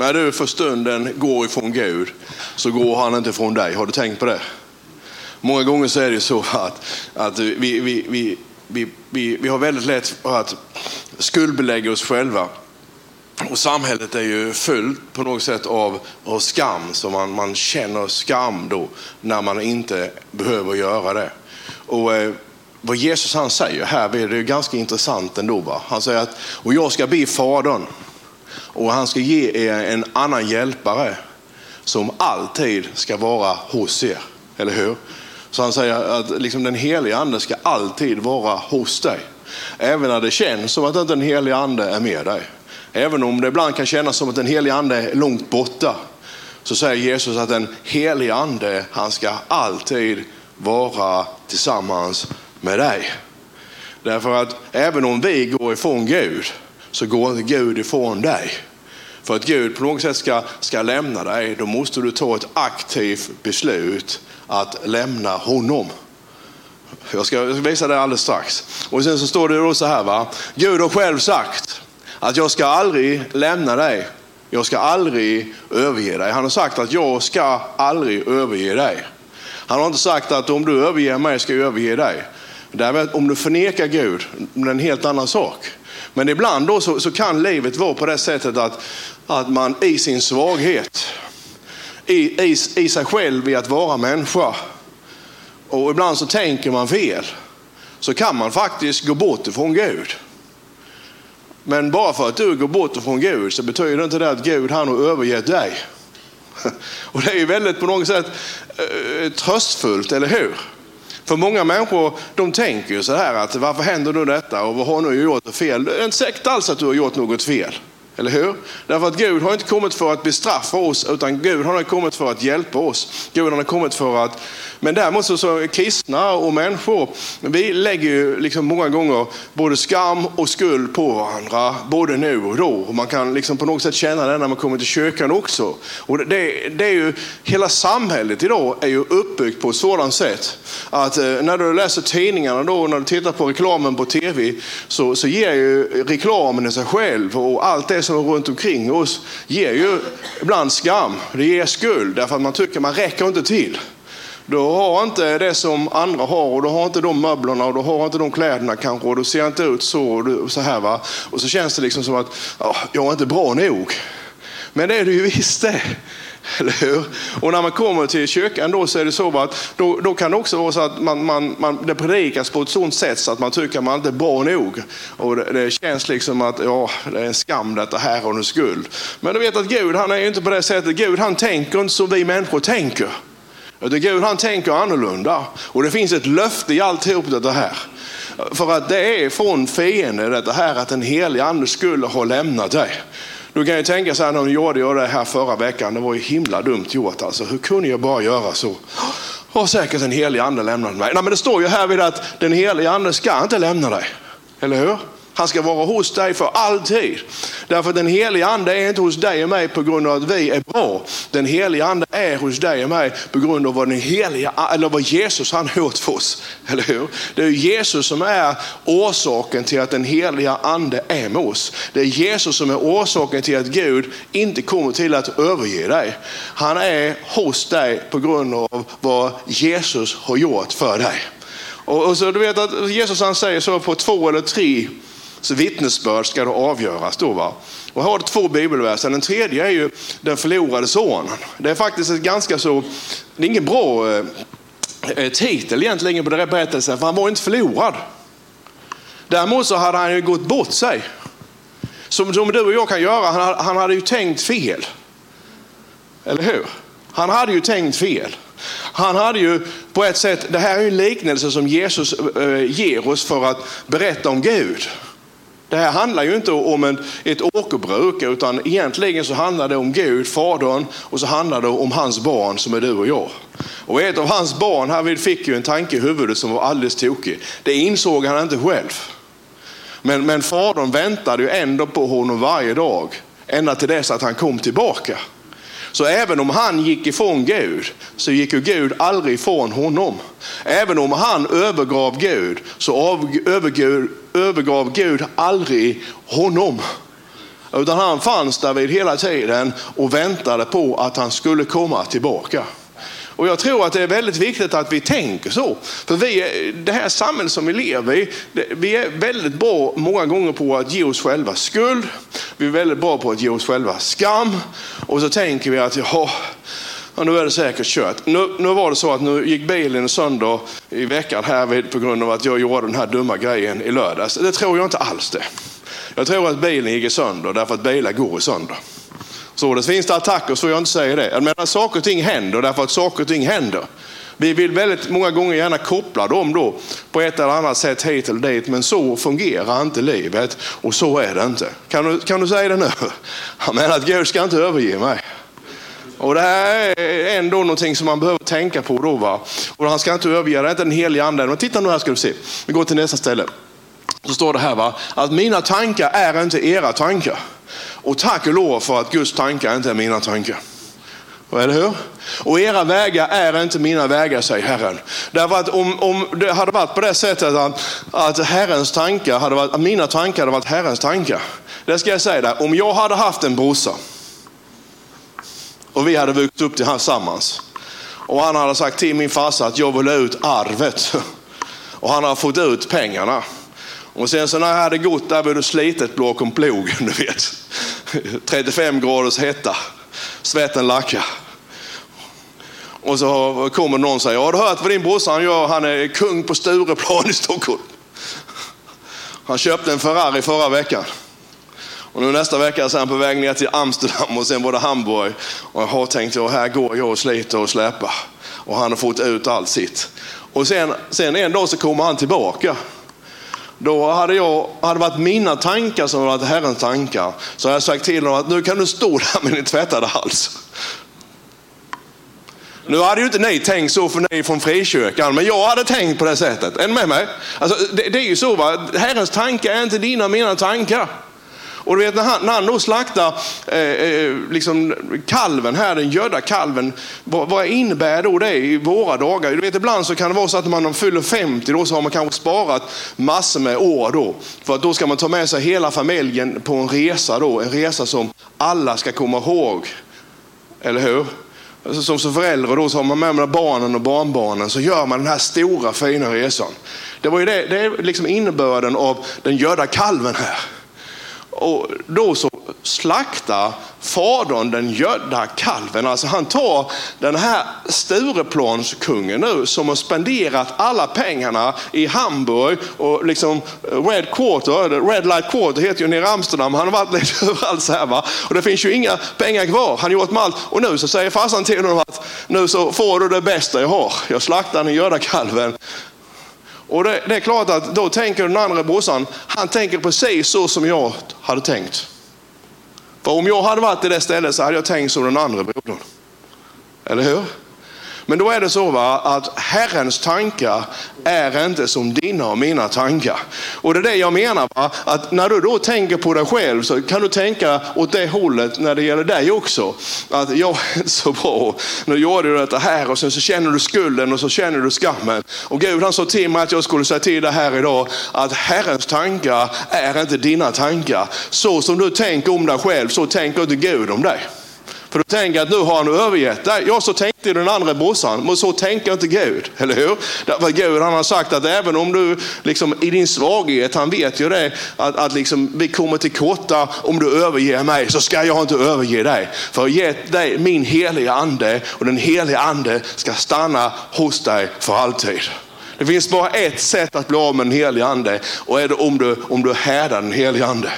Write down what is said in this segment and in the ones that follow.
när du för stunden går ifrån Gud så går han inte ifrån dig. Har du tänkt på det? Många gånger så är det så att, att vi, vi, vi, vi, vi, vi har väldigt lätt att skuldbelägga oss själva. Och samhället är ju fullt på något sätt av, av skam, så man, man känner skam då när man inte behöver göra det. Och eh, vad Jesus han säger här är det ganska intressant ändå. Va? Han säger att, och jag ska be Fadern och han ska ge er en annan hjälpare som alltid ska vara hos er. Eller hur? Så han säger att liksom den heliga ande ska alltid vara hos dig. Även när det känns som att inte den heliga ande är med dig. Även om det ibland kan kännas som att den heliga ande är långt borta. Så säger Jesus att den heliga ande, han ska alltid vara tillsammans med dig. Därför att även om vi går ifrån Gud så går inte Gud ifrån dig. För att Gud på något sätt ska, ska lämna dig, då måste du ta ett aktivt beslut att lämna honom. Jag ska, jag ska visa det alldeles strax. Och sen så står det då så här, va? Gud har själv sagt att jag ska aldrig lämna dig. Jag ska aldrig överge dig. Han har sagt att jag ska aldrig överge dig. Han har inte sagt att om du överger mig ska jag överge dig. Därmed, om du förnekar Gud, det är en helt annan sak. Men ibland då så, så, kan livet vara på det sättet att, att man i sin svaghet, i, i, i sig själv i att vara människa, och ibland så tänker man fel, så kan man faktiskt gå bort ifrån Gud. Men bara för att du går bort ifrån Gud så betyder inte det att Gud han har övergett dig. Och det är ju väldigt på något sätt eh, tröstfullt, eller hur? För många människor de tänker ju så här att varför händer då detta och vad har nu gjort fel? Det är inte säkert alls att du har gjort något fel. Eller hur? Därför att Gud har inte kommit för att bestraffa oss, utan Gud har kommit för att hjälpa oss. Gud har kommit för att, men däremot så, så kristna och människor, vi lägger ju liksom många gånger både skam och skuld på varandra, både nu och då. Och man kan liksom på något sätt känna det när man kommer till kyrkan också. Och det, det är ju, hela samhället idag är ju uppbyggt på ett sådant sätt att eh, när du läser tidningarna då, när du tittar på reklamen på tv, så, så ger ju reklamen i sig själv och allt det som är runt omkring oss ger ju ibland skam. Det ger skuld därför att man tycker man räcker inte till. Du har inte det som andra har och du har inte de möblerna och du har inte de kläderna kanske och du ser inte ut så och så här va. Och så känns det liksom som att oh, jag är inte bra nog. Men det är du ju visst det. Eller hur? Och när man kommer till kyrkan då så är det så att då, då kan det också vara så att man, man, man, det predikas på ett sådant sätt så att man tycker att man inte är bra nog. Och det, det känns liksom att ja, det är en skam detta här och en skuld. Men du vet att Gud han är ju inte på det sättet. Gud han tänker inte som vi människor tänker. Utan Gud han tänker annorlunda. Och det finns ett löfte i alltihop det här. För att det är från fienden det här att den helige ande skulle ha lämnat dig. Du kan ju tänka så här, nu gjorde jag det här förra veckan, det var ju himla dumt gjort alltså. Hur kunde jag bara göra så? Har oh, säkert en helig ande lämnat mig. Nej, men det står ju här vid att den heliga ande ska inte lämna dig. Eller hur? Han ska vara hos dig för alltid. Därför den heliga ande är inte hos dig och mig på grund av att vi är bra. Den heliga ande är hos dig och mig på grund av vad, den heliga, eller vad Jesus han gjort för oss. Eller hur? Det är Jesus som är orsaken till att den heliga ande är med oss. Det är Jesus som är orsaken till att Gud inte kommer till att överge dig. Han är hos dig på grund av vad Jesus har gjort för dig. Och, och så du vet att Jesus han säger så på två eller tre så vittnesbörd ska då avgöras. Då, va? Och här har du två bibelverser. Den tredje är ju den förlorade sonen. Det är faktiskt ett ganska så, det är ingen bra eh, eh titel egentligen på den här berättelsen, för han var inte förlorad. Däremot så hade han ju gått bort sig. Som, som du och jag kan göra, han, han hade ju tänkt fel. Eller hur? Han hade ju tänkt fel. Han hade ju på ett sätt, det här är en liknelse som Jesus eh, eh, ger oss för att berätta om Gud. Det här handlar ju inte om en, ett åkerbruk utan egentligen så handlar det om Gud, Fadern och så handlar det om hans barn som är du och jag. Och ett av hans barn härvid fick ju en tanke i huvudet som var alldeles tokig. Det insåg han inte själv. Men, men fadern väntade ju ändå på honom varje dag ända till dess att han kom tillbaka. Så även om han gick ifrån Gud så gick ju Gud aldrig ifrån honom. Även om han övergav Gud så övergav, övergav Gud aldrig honom. Utan han fanns där vid hela tiden och väntade på att han skulle komma tillbaka. Och jag tror att det är väldigt viktigt att vi tänker så. För vi, det här samhället som vi lever i, vi är väldigt bra många gånger på att ge oss själva skuld. Vi är väldigt bra på att ge oss själva skam. Och så tänker vi att, jaha, och nu är det säkert kört. Nu, nu var det så att nu gick bilen sönder i veckan här på grund av att jag gjorde den här dumma grejen i lördags. Det tror jag inte alls det. Jag tror att bilen gick sönder därför att bilar går sönder. Så det finns det attacker så jag inte säger det. Jag menar, saker och ting händer därför att saker och ting händer. Vi vill väldigt många gånger gärna koppla dem då på ett eller annat sätt hit eller dit, men så fungerar inte livet och så är det inte. Kan du, kan du säga det nu? Jag menar att Gud ska inte överge mig. Och det här är ändå någonting som man behöver tänka på då. Va? Och han ska inte överge, det är inte den heliga anden. Men titta nu här ska du se. Vi går till nästa ställe. Så står det här va, att mina tankar är inte era tankar. Och tack och lov för att Guds tankar inte är mina tankar. Eller hur? Och era vägar är inte mina vägar, säger Herren. Därför att om, om det hade varit på det sättet att, att Herrens tankar hade varit, att mina tankar hade varit Herrens tankar. Det ska jag säga där. Om jag hade haft en brorsa och vi hade vuxit upp tillsammans. Och han hade sagt till min farsa att jag vill ha ut arvet. Och han har fått ut pengarna. Och sen så när jag hade gått där vid det slitet bakom plogen, du vet. 35 graders hetta, svetten lackar. Och så kommer någon och säger, har du hört vad din brorsa gör? Han är kung på Stureplan i Stockholm. Han köpte en Ferrari förra veckan. Och nu nästa vecka så är han på väg ner till Amsterdam och sen var det Hamburg. Och jag har tänkt, här går jag och sliter och släpar. Och han har fått ut allt sitt. Och sen, sen en dag så kommer han tillbaka. Då hade, jag, hade varit mina tankar som varit Herrens tankar. Så jag sagt till honom att nu kan du stå där med din tvättade hals. Nu hade ju inte ni tänkt så för ni är från frikyrkan, men jag hade tänkt på det sättet. Är ni med mig? Alltså, det, det är ju så, va? Herrens tankar är inte dina och mina tankar. Och du vet när han, när han då slaktar eh, eh, liksom kalven här, den gödda kalven, vad, vad, innebär då det i våra dagar? Du vet ibland så kan det vara så att när man fyller 50 då så har man kanske sparat massor med år då. För att då ska man ta med sig hela familjen på en resa då, en resa som alla ska komma ihåg. Eller hur? Alltså som, som förälder då så har man med, med barnen och barnbarnen så gör man den här stora fina resan. Det var ju det, det är liksom innebörden av den gödda kalven här. Och då så slaktar fadern den gödda kalven. Alltså han tar den här Stureplanskungen nu som har spenderat alla pengarna i Hamburg och liksom eh, Red Quarter, Red Light Quarter heter ju nere i Amsterdam. Han har varit lite överallt så här va. Och det finns ju inga pengar kvar. Han har gjort med allt. Och nu så säger farsan till honom att nu så får du det bästa jag har. Jag slaktar den gödda kalven och det, det, är klart att då tänker den andra brorsan, han tänker precis så som jag hade tänkt. För om jag hade varit i det stället så hade jag tänkt som den andra brodern. Eller hur? Men då är det så va, att Herrens tankar är inte som dina och mina tankar. Och det är det jag menar, va? att när du då tänker på dig själv så kan du tänka åt det hållet när det gäller dig också. Att jag är inte så bra, nu gjorde du detta här och sen så känner du skulden och så känner du skammen. Och Gud han sa till mig att jag skulle säga till dig här idag att Herrens tankar är inte dina tankar. Så som du tänker om dig själv så tänker inte Gud om dig. För du tänker att nu har han övergett dig. Ja, så tänkte den andra brorsan, men så tänker inte Gud. Eller hur? Därför Gud han har sagt att även om du liksom, i din svaghet, han vet ju det, att, att liksom, vi kommer till korta om du överger mig så ska jag inte överge dig. För jag gett dig min heliga ande och den heliga ande ska stanna hos dig för alltid. Det finns bara ett sätt att bli av med den heliga ande och är det om du, om du härdar den heliga ande.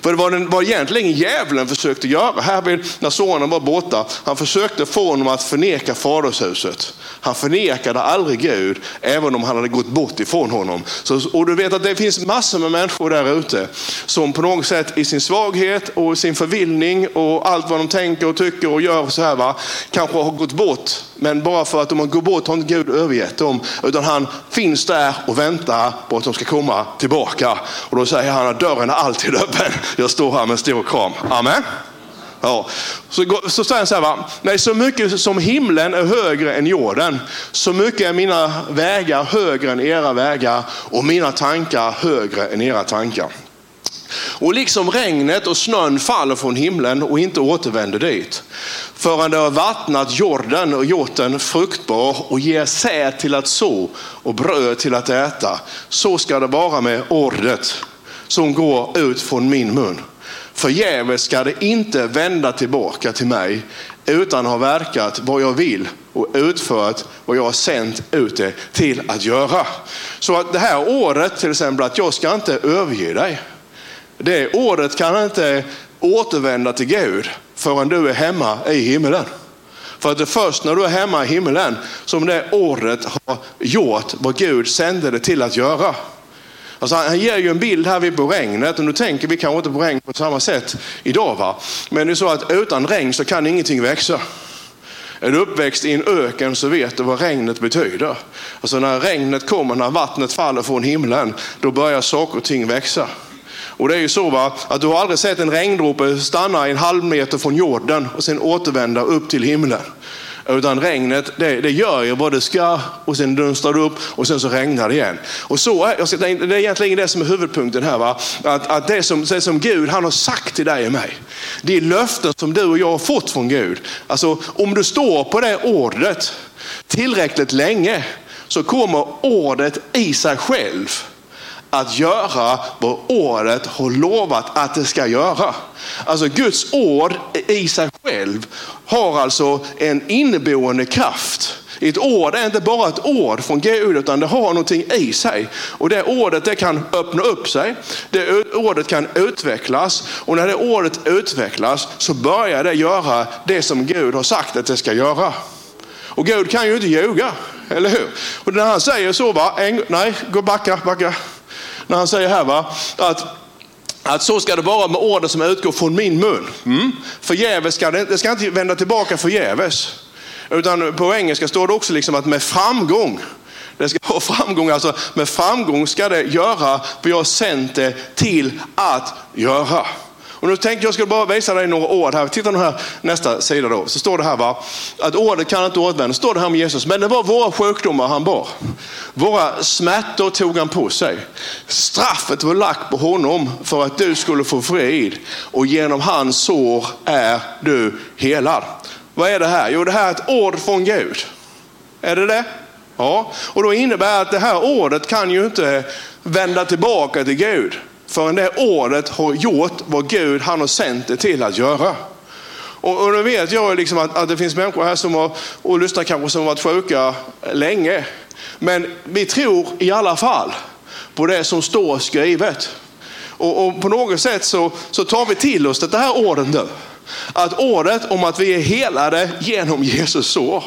För det var den, vad egentligen djävulen försökte göra här när sonen var borta. Han försökte få honom att förneka fadershuset. Han förnekade aldrig Gud, även om han hade gått bort ifrån honom. Så, och du vet att det finns massor med människor där ute som på något sätt i sin svaghet och sin förvillning och allt vad de tänker och tycker och gör så här va, kanske har gått bort. Men bara för att de har gått bort har inte Gud övergett dem, utan han finns där och väntar på att de ska komma tillbaka. Och då säger han att dörren är alltid öppen. Jag står här med en stor kram. Amen. Ja. Så, så säger han så här, va? Nej, så mycket som himlen är högre än jorden, så mycket är mina vägar högre än era vägar och mina tankar högre än era tankar. Och liksom regnet och snön faller från himlen och inte återvänder dit. Förrän det har vattnat jorden och gjort den fruktbar och ger säd till att så och bröd till att äta. Så ska det vara med ordet som går ut från min mun. Förgäves ska det inte vända tillbaka till mig utan har verkat vad jag vill och utfört vad jag har sänt ut det till att göra. Så att det här året till exempel att jag ska inte överge dig. Det ordet kan inte återvända till Gud förrän du är hemma i himmelen. För att det är först när du är hemma i himmelen som det ordet har gjort vad Gud sände det till att göra. Alltså han ger ju en bild här vid på regnet och nu tänker vi kanske inte på regn på samma sätt idag. Va? Men det är så att utan regn så kan ingenting växa. Är du uppväxt i en öken så vet du vad regnet betyder. Alltså när regnet kommer, när vattnet faller från himlen, då börjar saker och ting växa. Och det är ju så va, att du har aldrig sett en regndroppe stanna en halv meter från jorden och sen återvända upp till himlen. Utan regnet, det, det gör ju vad det ska och sen dunstrar det upp och sen så regnar det igen. Och så är, det är egentligen det som är huvudpunkten här. Va? Att, att det, som, det som Gud han har sagt till dig och mig, det är löften som du och jag har fått från Gud. Alltså om du står på det ordet tillräckligt länge så kommer ordet i sig själv att göra vad ordet har lovat att det ska göra. Alltså Guds ord i sig själv har alltså en inneboende kraft. Ett ord är inte bara ett ord från Gud utan det har någonting i sig. Och det ordet det kan öppna upp sig, det ordet kan utvecklas och när det ordet utvecklas så börjar det göra det som Gud har sagt att det ska göra. Och Gud kan ju inte ljuga, eller hur? Och när han säger så, va? En, nej, gå backa, backa när han säger här va, att att så ska det vara med orden som utgår från min mun. Mm. Förgäves ska det, det ska inte vända tillbaka förgäves. Utan på engelska står det också liksom att med framgång. Det ska ha framgång, alltså med framgång ska det göra vad jag har sänt det till att göra. Och nu tänkte jag ska bara visa dig några ord här. Titta nu här nästa sida då. Så står det här va, att ordet kan inte återvända. står det här om Jesus. Men det var våra sjukdomar han bar. Våra smärtor tog han på sig. Straffet var lagt på honom för att du skulle få frid. Och genom hans sår är du helad. Vad är det här? Jo, det här är ett ord från Gud. Är det det? Ja, och då innebär det att det här ordet kan ju inte vända tillbaka till Gud förrän det ordet har gjort vad Gud han har sänt det till att göra. Och, och nu vet jag liksom att, att det finns människor här som har, och lyssnar kanske som har varit sjuka länge. Men vi tror i alla fall på det som står skrivet. Och, och på något sätt så, så tar vi till oss det här ordet nu. Att ordet om att vi är helade genom Jesus sår.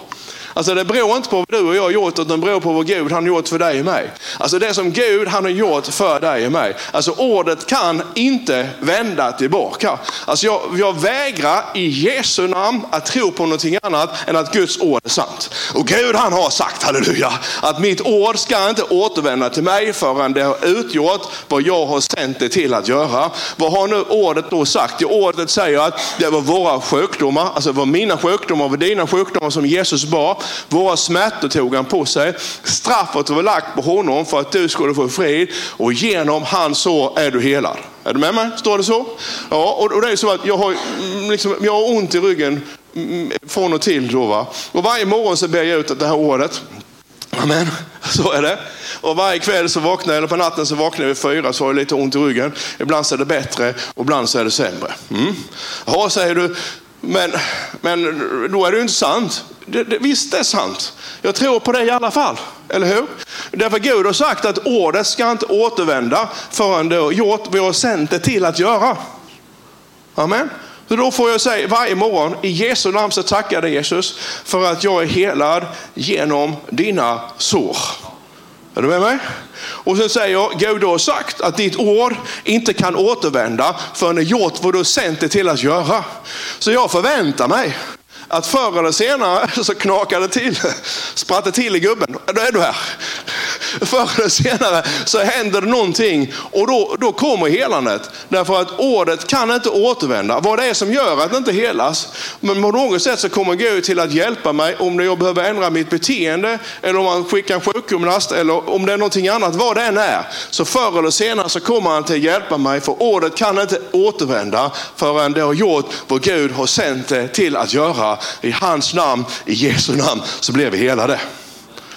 Alltså det beror inte på vad du och jag har gjort, utan det beror på vad Gud han har gjort för dig och mig. Alltså det som Gud han har gjort för dig och mig. Alltså ordet kan inte vända tillbaka. Alltså jag, jag vägrar i Jesu namn att tro på någonting annat än att Guds ord är sant. Och Gud han har sagt, halleluja, att mitt ord ska inte återvända till mig förrän det har utgjort vad jag har sänt det till att göra. Vad har nu ordet då sagt? Jo, ordet säger att det var våra sjukdomar, alltså det var mina sjukdomar, var dina sjukdomar som Jesus bar. Våra smärtor tog han på sig. Straffet var lagt på honom för att du skulle få frid och genom hans sår är du helad. Är du med mig? Står det så? Ja, och det är så att jag har, mm, liksom, jag har ont i ryggen mm, från och till. Då, va? Och varje morgon så ber jag ut det här året. Amen, så är det. Och varje kväll så vaknar jag, eller på natten så vaknar jag vid fyra så har jag lite ont i ryggen. Ibland så är det bättre och ibland så är det sämre. Mm. Ja, säger du, men, men då är det ju inte sant. Det, det, visst det är sant. Jag tror på det i alla fall. Eller hur? Därför Gud har sagt att ordet ska inte återvända förrän det har gjort vad jag har sänt det till att göra. Amen. Så då får jag säga varje morgon, i Jesu namn så tackar jag dig Jesus för att jag är helad genom dina sår. Är du med mig? Och sen säger jag, Gud har sagt att ditt ord inte kan återvända förrän det gjort vad du har sänt det till att göra. Så jag förväntar mig att förr eller senare så knakar det till, spratt det till i gubben. Då är du här. förr eller senare så händer det någonting och då, då kommer helandet. Därför att ordet kan inte återvända. Vad det är som gör att det inte helas. Men på något sätt så kommer Gud till att hjälpa mig om jag behöver ändra mitt beteende eller om man skickar en sjukgymnast eller om det är någonting annat, vad det än är. Så förr eller senare så kommer han till att hjälpa mig för ordet kan inte återvända förrän det har gjort vad Gud har sänt det till att göra. I hans namn, i Jesu namn så blir vi helade.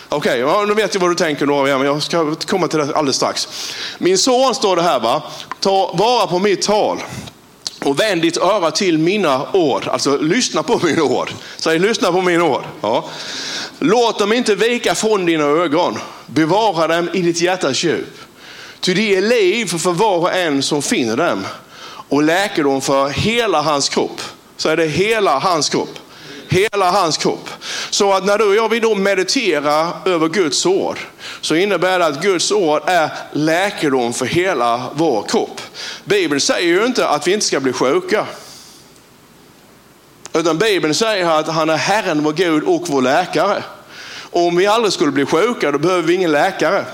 Okej, okay, nu vet jag vad du tänker då, men jag ska komma till det alldeles strax. Min son står det här, va? ta vara på mitt tal och vänd ditt öra till mina ord. Alltså lyssna på mina ord. Säg lyssna på mina ord. Ja. Låt dem inte vika från dina ögon. Bevara dem i ditt hjärtas djup. Ty det är liv för var och en som finner dem och läkedom för hela hans kropp. Så är det hela hans kropp. Hela hans kropp. Så att när du och jag vill då meditera över Guds ord så innebär det att Guds ord är läkedom för hela vår kropp. Bibeln säger ju inte att vi inte ska bli sjuka. Utan Bibeln säger att han är Herren, vår Gud och vår läkare. Och om vi aldrig skulle bli sjuka då behöver vi ingen läkare.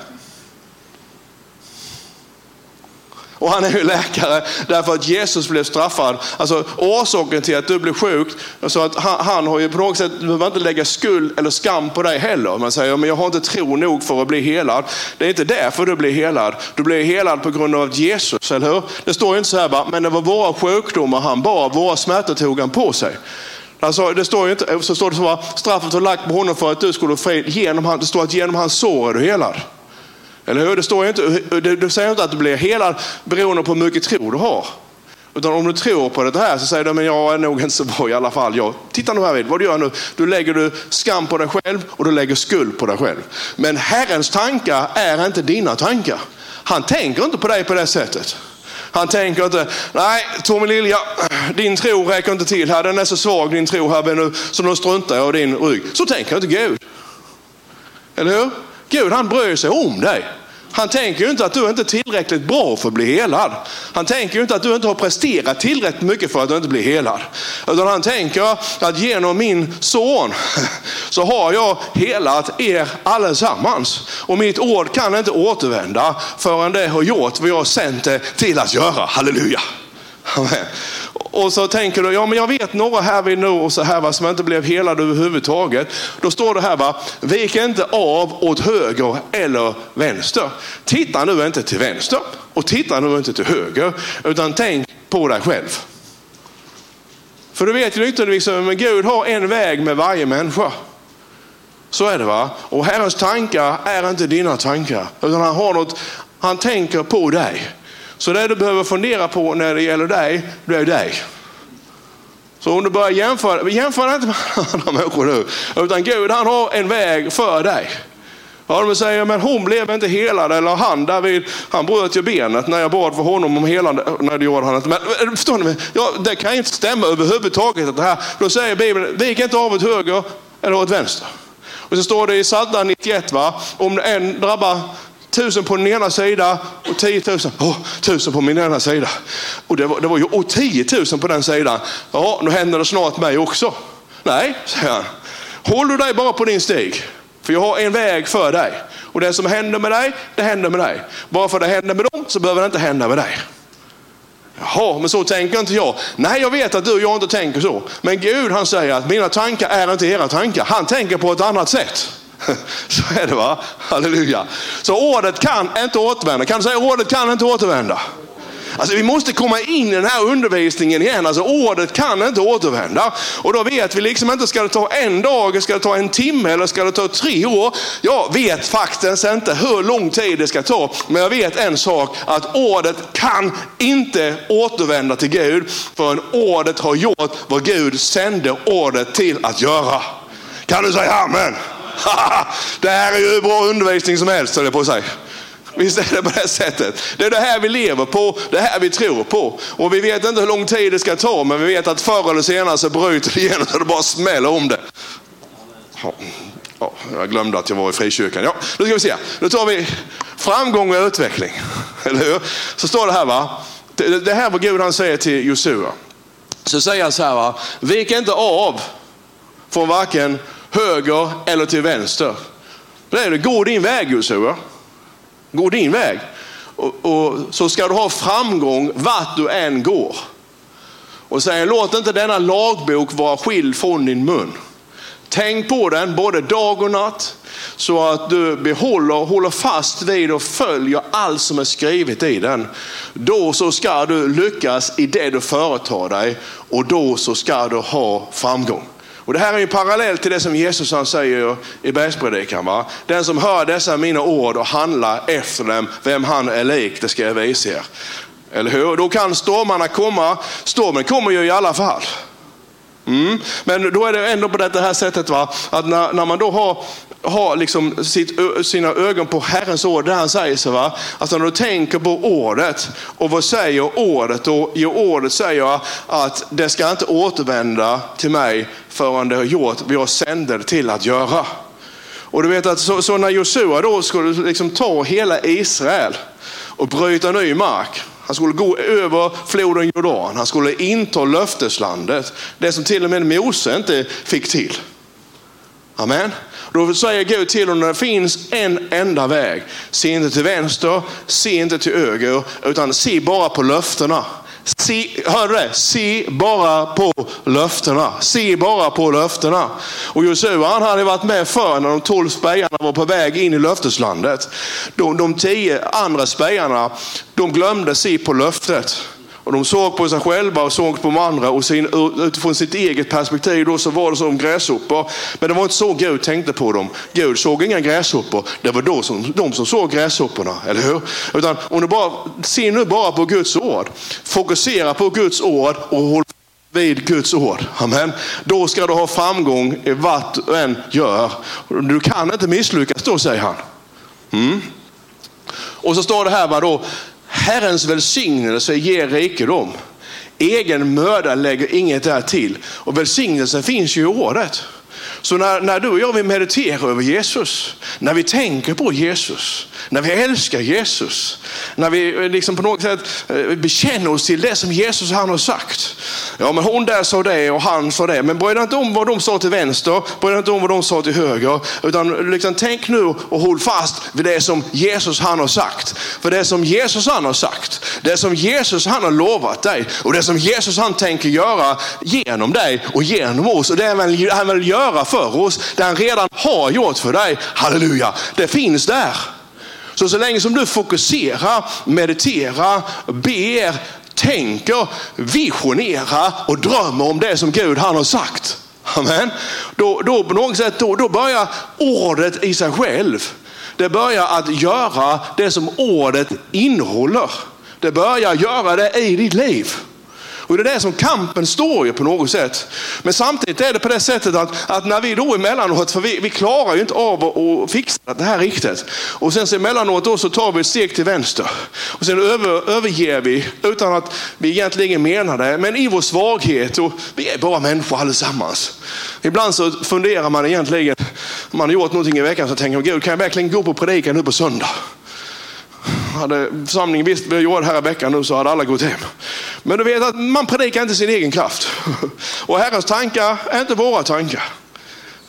Och han är ju läkare därför att Jesus blev straffad. Alltså orsaken till att du blev sjuk, alltså att han, han har ju på något sätt, du behöver inte lägga skuld eller skam på dig heller. Man säger, men jag har inte tro nog för att bli helad. Det är inte därför du blir helad. Du blir helad på grund av Jesus, eller hur? Det står ju inte så här, bara, men det var våra sjukdomar han bar, våra smärtor tog han på sig. Alltså, det står ju inte, så står det så här, straffet var lagt på honom för att du skulle få fred. Genom, det står att genom hans sår är du helad. Eller hur? Det, står inte, det, säger inte att du blir helad beroende på hur mycket tro du har. Utan om du tror på det här så säger du, men jag är nog inte så bra i alla fall. Jag, titta nu här vid, vad du gör nu. Du lägger du skam på dig själv och du lägger skuld på dig själv. Men Herrens tankar är inte dina tankar. Han tänker inte på dig på det sättet. Han tänker inte, nej Tommy Lilja, din tro räcker inte till här. Den är så svag din tro här, så nu struntar jag i din rygg. Så tänker inte Gud. Eller hur? Gud han bryr sig om dig. Han tänker ju inte att du inte är tillräckligt bra för att bli helad. Han tänker ju inte att du inte har presterat tillräckligt mycket för att du inte blir helad. Utan han tänker att genom min son så har jag helat er allesammans. Och mitt ord kan inte återvända förrän det har gjort vad jag sänt det till att göra. Halleluja. Amen. Och så tänker du, ja men jag vet några här vid nu och så här va, som inte blev helade överhuvudtaget. Då står det här, va, vik inte av åt höger eller vänster. Titta nu inte till vänster och titta nu inte till höger, utan tänk på dig själv. För du vet ju inte, liksom, men Gud har en väg med varje människa. Så är det va. Och Herrens tankar är inte dina tankar, utan han har något, han tänker på dig. Så det du behöver fundera på när det gäller dig, det är dig. Så om du börjar jämföra, jämför inte med andra människor nu, utan Gud han har en väg för dig. Ja, de säger, men hon blev inte helad, eller han David, han bröt ju benet när jag bad för honom om helande. Nej, det gjorde han inte. Men förstår ni? Ja, det kan inte stämma överhuvudtaget. Det här. Då säger Bibeln, vik inte av åt höger eller åt vänster. Och så står det i Psaltaren 91, va? om en drabbar tusen på den ena sidan och 10 000, oh, tusen på min ena sida. Och det var, det var ju och 10 000 på den sidan. Ja, nu händer det snart mig också. Nej, säger han. Håll du dig bara på din stig. För jag har en väg för dig. Och det som händer med dig, det händer med dig. Bara för det händer med dem så behöver det inte hända med dig. Jaha, men så tänker inte jag. Nej, jag vet att du och jag inte tänker så. Men Gud han säger att mina tankar är inte era tankar. Han tänker på ett annat sätt. Så är det va? Halleluja. Så ordet kan inte återvända. Kan du säga ordet kan inte återvända? Alltså vi måste komma in i den här undervisningen igen. Alltså ordet kan inte återvända. Och då vet vi liksom inte, ska det ta en dag, ska det ta en timme eller ska det ta tre år? Jag vet faktiskt inte hur lång tid det ska ta. Men jag vet en sak, att ordet kan inte återvända till Gud förrän ordet har gjort vad Gud sände ordet till att göra. Kan du säga amen? det här är ju hur bra undervisning som helst, höll jag på att säga. Visst är det på det sättet? Det är det här vi lever på, det här vi tror på. Och vi vet inte hur lång tid det ska ta, men vi vet att förr eller senare så bryter det igenom så det bara smäller om det. Ja, jag glömde att jag var i frikyrkan. Ja, nu ska vi se. Nu tar vi framgång och utveckling. Eller hur? Så står det här va. Det här var Gud han säger till Josua. Så säger han så här va. Vik inte av från varken höger eller till vänster. Det är det, gå din väg Josua. Gå din väg. Och, och så ska du ha framgång vart du än går. Och säger, låt inte denna lagbok vara skild från din mun. Tänk på den både dag och natt så att du behåller, håller fast vid och följer allt som är skrivet i den. Då så ska du lyckas i det du företar dig och då så ska du ha framgång. Och Det här är en parallell till det som Jesus han säger i bergspredikan. Den som hör dessa mina ord och handlar efter dem, vem han är lik, det ska jag visa er. Eller hur? Då kan stormarna komma. Stormen kommer ju i alla fall. Mm. Men då är det ändå på det här sättet va? att när, när man då har, har liksom sitt, sina ögon på Herrens ord, där han säger så va, att när du tänker på ordet och vad säger ordet? Och i ordet säger att det ska inte återvända till mig förrän det har gjort vad jag sände det till att göra. Och du vet att så, så när Josua då skulle liksom ta hela Israel och bryta ny mark, han skulle gå över floden Jordan. Han skulle inta löfteslandet. Det som till och med Mose inte fick till. Amen. Då säger Gud till honom, det finns en enda väg. Se inte till vänster, se inte till höger, utan se bara på löftena. Se, hör du det? Se bara på löftena. Se bara på löftena. Och Josua han hade varit med för när de tolv spejarna var på väg in i löfteslandet. De, de tio andra spejarna, de glömde se på löftet. Och de såg på sig själva och såg på de andra och sin, utifrån sitt eget perspektiv då så var det som gräshoppor. Men det var inte så Gud tänkte på dem. Gud såg inga gräshoppor. Det var då som, de som såg gräshopporna, eller hur? Utan om du bara, se nu bara på Guds ord. Fokusera på Guds ord och håll vid Guds ord. Amen. Då ska du ha framgång i vad du än gör. Du kan inte misslyckas då, säger han. Mm. Och så står det här, va, då, Herrens välsignelse ger rikedom. Egen möda lägger inget där till. Och välsignelsen finns ju i ordet. Så när, när du och jag vill meditera över Jesus, när vi tänker på Jesus, när vi älskar Jesus, när vi eh, liksom på något sätt eh, bekänner oss till det som Jesus han har sagt. Ja, men hon där sa det och han sa det. Men bry dig inte om vad de sa till vänster, bry dig inte om vad de sa till höger. Utan liksom, tänk nu och håll fast vid det som Jesus han har sagt. För det som Jesus han har sagt, det som Jesus han har lovat dig och det som Jesus han tänker göra genom dig och genom oss. Och det han vill göra för oss, det han redan har gjort för dig. Halleluja, det finns där. Så så länge som du fokuserar, mediterar, ber, tänker, visionerar och drömmer om det som Gud han har sagt. Amen. Då, då på något sätt då, då börjar ordet i sig själv. Det börjar att göra det som ordet innehåller. Det börjar göra det i ditt liv. Och det är det som kampen står ju på något sätt. Men samtidigt är det på det sättet att, att när vi då emellanåt, för vi, vi klarar ju inte av att, att fixa det här riktigt. Och sen så emellanåt då så tar vi ett steg till vänster. Och sen över, överger vi utan att vi egentligen menar det. Men i vår svaghet, och vi är bara människor allesammans. Ibland så funderar man egentligen, om man har gjort någonting i veckan så tänker man, Gud kan jag verkligen gå på predikan nu på söndag? Hade församlingen visst vad jag gjorde här i veckan nu så hade alla gått hem. Men du vet att man predikar inte sin egen kraft. Och Herrens tankar är inte våra tankar.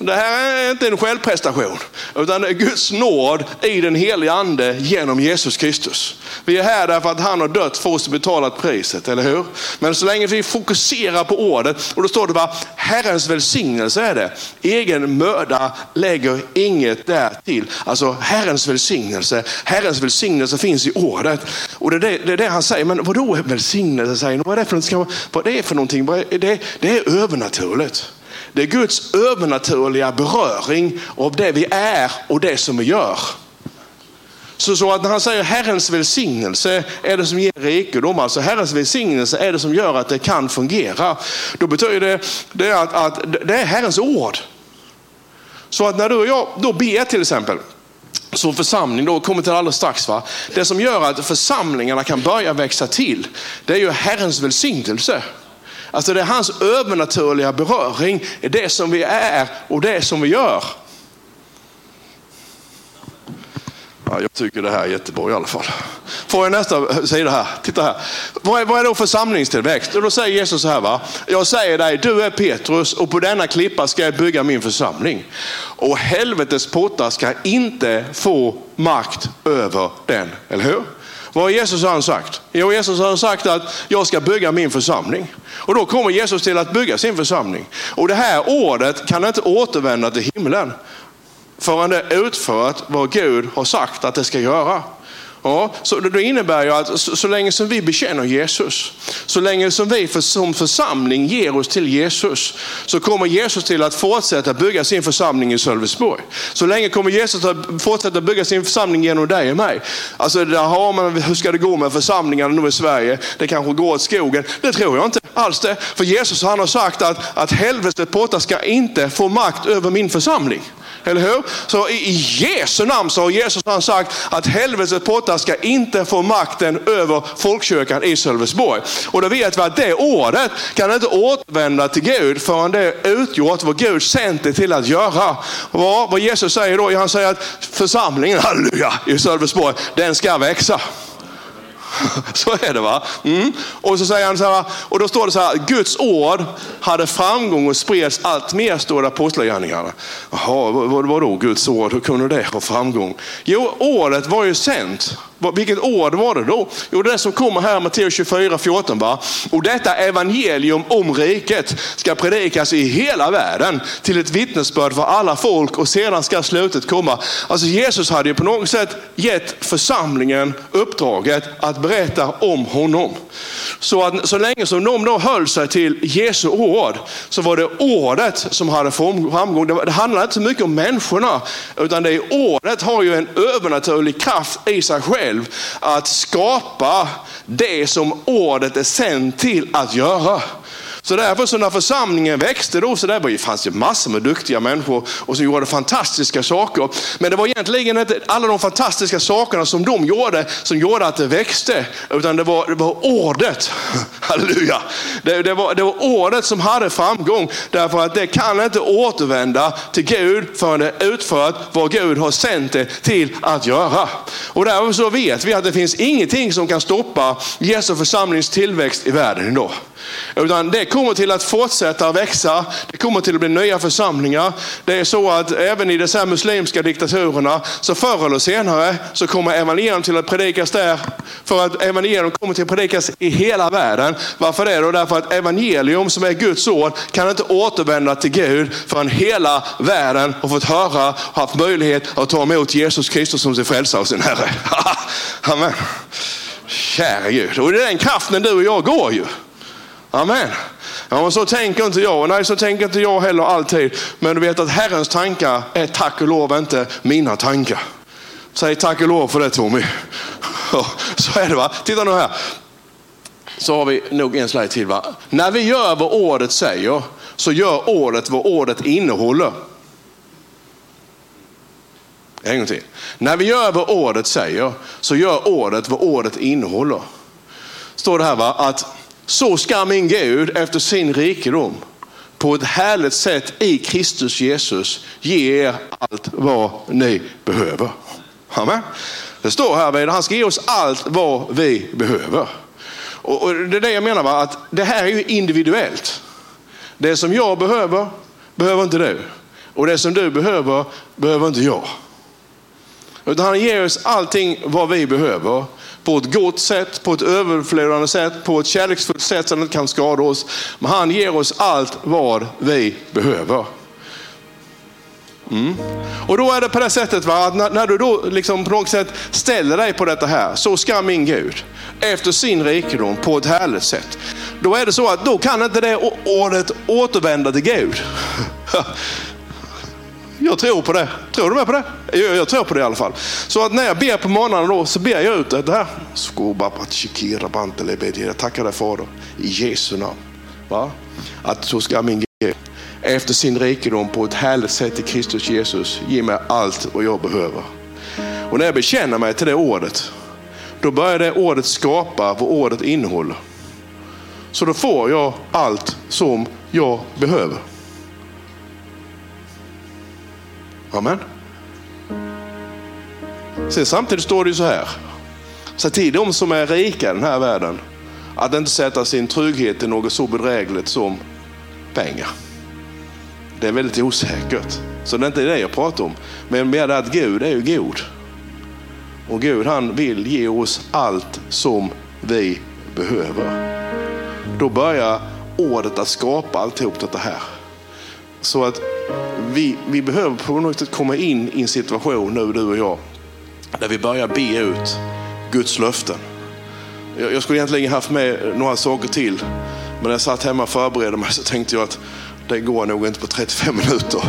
Det här är inte en självprestation, utan det är Guds nåd i den heliga ande genom Jesus Kristus. Vi är här därför att han har dött för oss och betalat priset, eller hur? Men så länge vi fokuserar på ordet, och då står det bara Herrens välsignelse är det. Egen möda lägger inget där till. Alltså Herrens välsignelse, Herrens välsignelse finns i ordet. Och det är det, det, är det han säger, men vadå välsignelse? Säger vad, är det för, vad är det för någonting? Det, det är övernaturligt. Det är Guds övernaturliga beröring av det vi är och det som vi gör. Så, så att när han säger Herrens välsignelse är det som ger rikedom, alltså Herrens välsignelse är det som gör att det kan fungera. Då betyder det, det att, att det är Herrens ord. Så att när du och jag då ber till exempel, som församling då kommer till alldeles strax. Va? Det som gör att församlingarna kan börja växa till, det är ju Herrens välsignelse. Alltså det är hans övernaturliga beröring, det som vi är och det som vi gör. Ja, jag tycker det här är jättebra i alla fall. Får jag nästa sida här? Titta här. Vad är, vad är då församlingstillväxt? Och då säger Jesus så här, va? jag säger dig, du är Petrus och på denna klippa ska jag bygga min församling. Och helvetets portar ska inte få makt över den, eller hur? Vad har Jesus han sagt? Jo, Jesus har sagt att jag ska bygga min församling. Och då kommer Jesus till att bygga sin församling. Och det här ordet kan inte återvända till himlen förrän det är utfört vad Gud har sagt att det ska göra. Ja, så det innebär ju att så, så, länge som vi bekänner Jesus, så länge som vi för, som församling ger oss till Jesus, så kommer Jesus till att fortsätta bygga sin församling i Sölvesborg. Så länge kommer Jesus att fortsätta bygga sin församling genom dig och mig. Alltså där har man, hur ska det gå med församlingarna nu i Sverige? Det kanske går åt skogen. Det tror jag inte alls det. För Jesus han har sagt att, att helvetet portar ska inte få makt över min församling. Eller hur? Så i Jesu namn så har Jesus han sagt att helvetets portar ska inte få makten över folkkyrkan i Sölvesborg. Och då vet vi att det ordet kan inte återvända till Gud förrän det är utgjort vad Gud sänt det till att göra. Vad, vad Jesus säger då? Han säger att församlingen, halleluja, i Sölvesborg, den ska växa. Så är det va? Mm. Och så säger han så här, och då står det så här, Guds ord hade framgång och spreds allt mer, står det i apostlagärningarna. Jaha, vadå Guds ord, hur kunde det ha framgång? Jo, ordet var ju sänt vilket ord var det då? Jo, det som kommer här, Matteus 24, 14. Va? Och detta evangelium om riket ska predikas i hela världen till ett vittnesbörd för alla folk och sedan ska slutet komma. Alltså Jesus hade ju på något sätt gett församlingen uppdraget att berätta om honom. Så att så länge som de då höll sig till Jesu ord så var det ordet som hade framgång. Det handlar inte så mycket om människorna utan det ordet har ju en övernaturlig kraft i sig själv själv att skapa det som ordet är sänt till att göra. Så därför så när församlingen växte då, så där fanns det massor med duktiga människor och som gjorde fantastiska saker. Men det var egentligen inte alla de fantastiska sakerna som de gjorde som gjorde att det växte. Utan det var, det var ordet. Halleluja. Det, det, var, det var ordet som hade framgång. Därför att det kan inte återvända till Gud förrän det är utfört vad Gud har sänt det till att göra. Och därför så vet vi att det finns ingenting som kan stoppa Jesu församlings tillväxt i världen idag. Utan det kommer till att fortsätta växa. Det kommer till att bli nya församlingar. Det är så att även i dessa muslimska diktaturerna, så förr eller senare så kommer evangelium till att predikas där. För att evangelium kommer till att predikas i hela världen. Varför det då? Därför att evangelium som är Guds ord kan inte återvända till Gud förrän hela världen har fått höra och haft möjlighet att ta emot Jesus Kristus som sin frälsare och sin Herre. Amen. Kära Gud. Och det är den kraften du och jag går ju. Amen. Ja, så tänker inte jag. Nej, så tänker inte jag heller alltid. Men du vet att Herrens tankar är tack och lov inte mina tankar. Säg tack och lov för det Tommy. så är det va. Titta nu här. Så har vi nog en slide till va. När vi gör vad ordet säger så gör ordet vad ordet innehåller. En gång till. När vi gör vad ordet säger så gör ordet vad ordet innehåller. Står det här va att så ska min Gud efter sin rikedom på ett härligt sätt i Kristus Jesus ge er allt vad ni behöver. Amen. Det står här, han ska ge oss allt vad vi behöver. Och det är det jag menar, att det här är ju individuellt. Det som jag behöver, behöver inte du. Och det som du behöver, behöver inte jag. Utan han ger oss allting vad vi behöver på ett gott sätt, på ett överflödande sätt, på ett kärleksfullt sätt så att inte kan skada oss. Men han ger oss allt vad vi behöver. Mm. Och då är det på det sättet va, att när, när, du då liksom på något sätt ställer dig på detta här, så ska min Gud efter sin rikedom på ett härligt sätt. Då är det så att då kan inte det ordet återvända till Gud. Jag tror på det. Tror du med på det? Jag, jag tror på det i alla fall. Så att när jag ber på morgonen då, så ber jag ut det här. Jag tackar dig Fader i Jesu namn. Va? Att så ska min Gud efter sin rikedom på ett härligt sätt i Kristus Jesus ge mig allt vad jag behöver. Och när jag bekänner mig till det ordet, då börjar det ordet skapa vad ordet innehåller. Så då får jag allt som jag behöver. Amen. Sen samtidigt står det ju så här. Säg till de som är rika i den här världen att inte sätta sin trygghet i något så bedrägligt som pengar. Det är väldigt osäkert. Så det är inte det jag pratar om. Men med att Gud är ju god. Och Gud han vill ge oss allt som vi behöver. Då börjar ordet att skapa alltihop detta här. Så att vi, vi behöver på något sätt komma in i en situation nu, du och jag, där vi börjar be ut Guds löften. Jag, jag skulle egentligen haft med några saker till, men när jag satt hemma och förberedde mig så tänkte jag att det går nog inte på 35 minuter.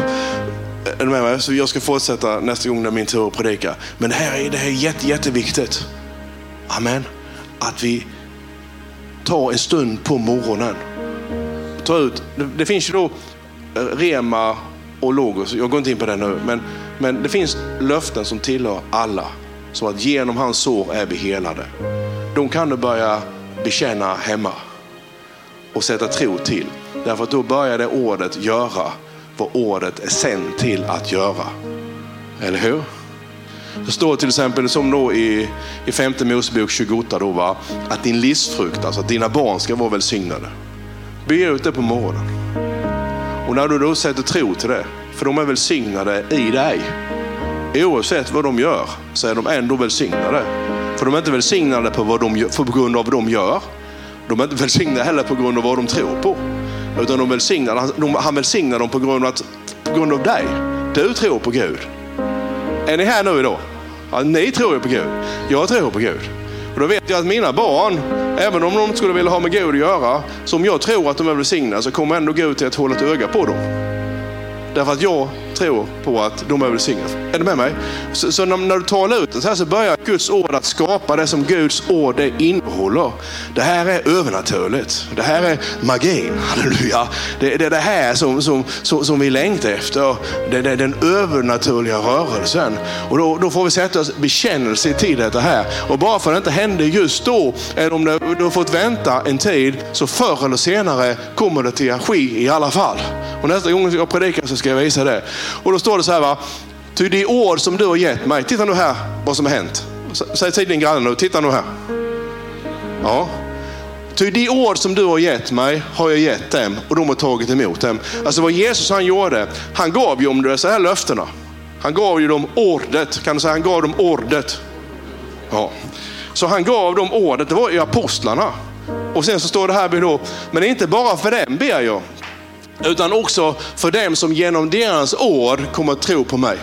Är du med mig? Så jag ska fortsätta nästa gång när min tur att predika. Men det här är, det här är jätte, jätteviktigt. Amen. Att vi tar en stund på morgonen. Ta ut, det, det finns ju då eh, Rema och Logos, jag går inte in på det nu, men, men det finns löften som tillhör alla. Så att genom hans sår är vi helade. De kan du börja bekänna hemma och sätta tro till. Därför att då börjar det ordet göra vad ordet är sänd till att göra. Eller hur? Det står till exempel som då i, i femte Mosebok 28 då, va? att din livsfrukt, alltså att dina barn ska vara välsignade. Be ut det på morgonen. Och när du då sätter tro till det, för de är välsignade i dig. Oavsett vad de gör så är de ändå välsignade. För de är inte välsignade på, vad de, på grund av vad de gör. De är inte välsignade heller på grund av vad de tror på. Utan de välsignar, han, han välsignar dem på grund, av att, på grund av dig. Du tror på Gud. Är ni här nu idag? Ja, ni tror ju på Gud. Jag tror på Gud. Och då vet jag att mina barn, även om de inte skulle vilja ha med Gud att göra, som jag tror att de är välsignade, så kommer ändå Gud till att hålla ett öga på dem. Därför att jag tror på att de är välsignade. Är du med mig? Så, så när, när, du talar ut det så här så börjar Guds ord att skapa det som Guds ord det innehåller. Det här är övernaturligt. Det här är magin. Halleluja. Det, det är det här som, som, som, som vi längtar efter. Det, det är den övernaturliga rörelsen. Och då, då får vi sätta oss bekännelse till detta här. Och bara för att det inte händer just då, eller om du har fått vänta en tid, så förr eller senare kommer det till att ske i alla fall. Och nästa gång jag predikar så ska jag visa det. Och då står det så här, va? Ty det ord som du har gett mig, titta nu här vad som har hänt. Säg till din granne nu, titta nu här. Ja. Ty de ord som du har gett mig har jag gett dem och de har tagit emot dem. Alltså vad Jesus han gjorde, han gav ju om dessa här löftena. Han gav ju dem ordet, kan du säga, han gav dem ordet. Ja. Så han gav dem ordet, det var ju apostlarna. Och sen så står det här då, men inte bara för dem ber jag, utan också för dem som genom deras ord kommer att tro på mig.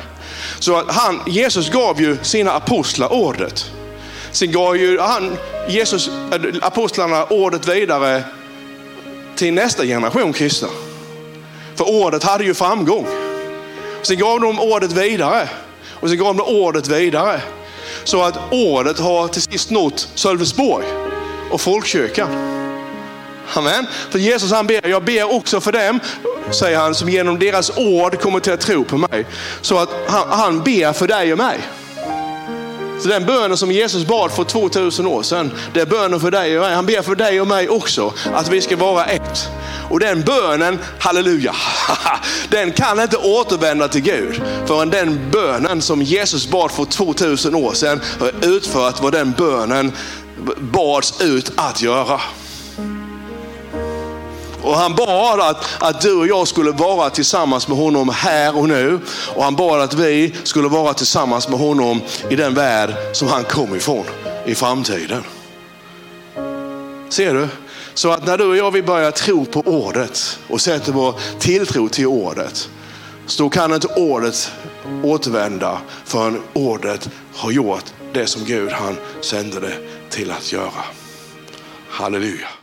Så att han, Jesus gav ju sina apostlar ordet. Sen gav ju han, Jesus, äh, apostlarna ordet vidare till nästa generation kristna. För ordet hade ju framgång. Sen gav de ordet vidare och sen gav de ordet vidare. Så att ordet har till sist nått Sölvesborg och folkkyrkan. Amen. För Jesus han ber, jag ber också för dem, säger han, som genom deras ord kommer till att tro på mig. Så att han, han ber för dig och mig. Så den bönen som Jesus bad för 2000 år sedan, det är bönen för dig och mig. Han ber för dig och mig också, att vi ska vara ett. Och den bönen, halleluja, den kan inte återvända till Gud förrän den bönen som Jesus bad för 2000 år sedan har utfört vad den bönen bads ut att göra. Och han bad att, att du och jag skulle vara tillsammans med honom här och nu. Och han bad att vi skulle vara tillsammans med honom i den värld som han kom ifrån i framtiden. Ser du? Så att när du och jag vill börja tro på ordet och sätter vår tilltro till ordet, så kan inte ordet återvända förrän ordet har gjort det som Gud han sände det till att göra. Halleluja.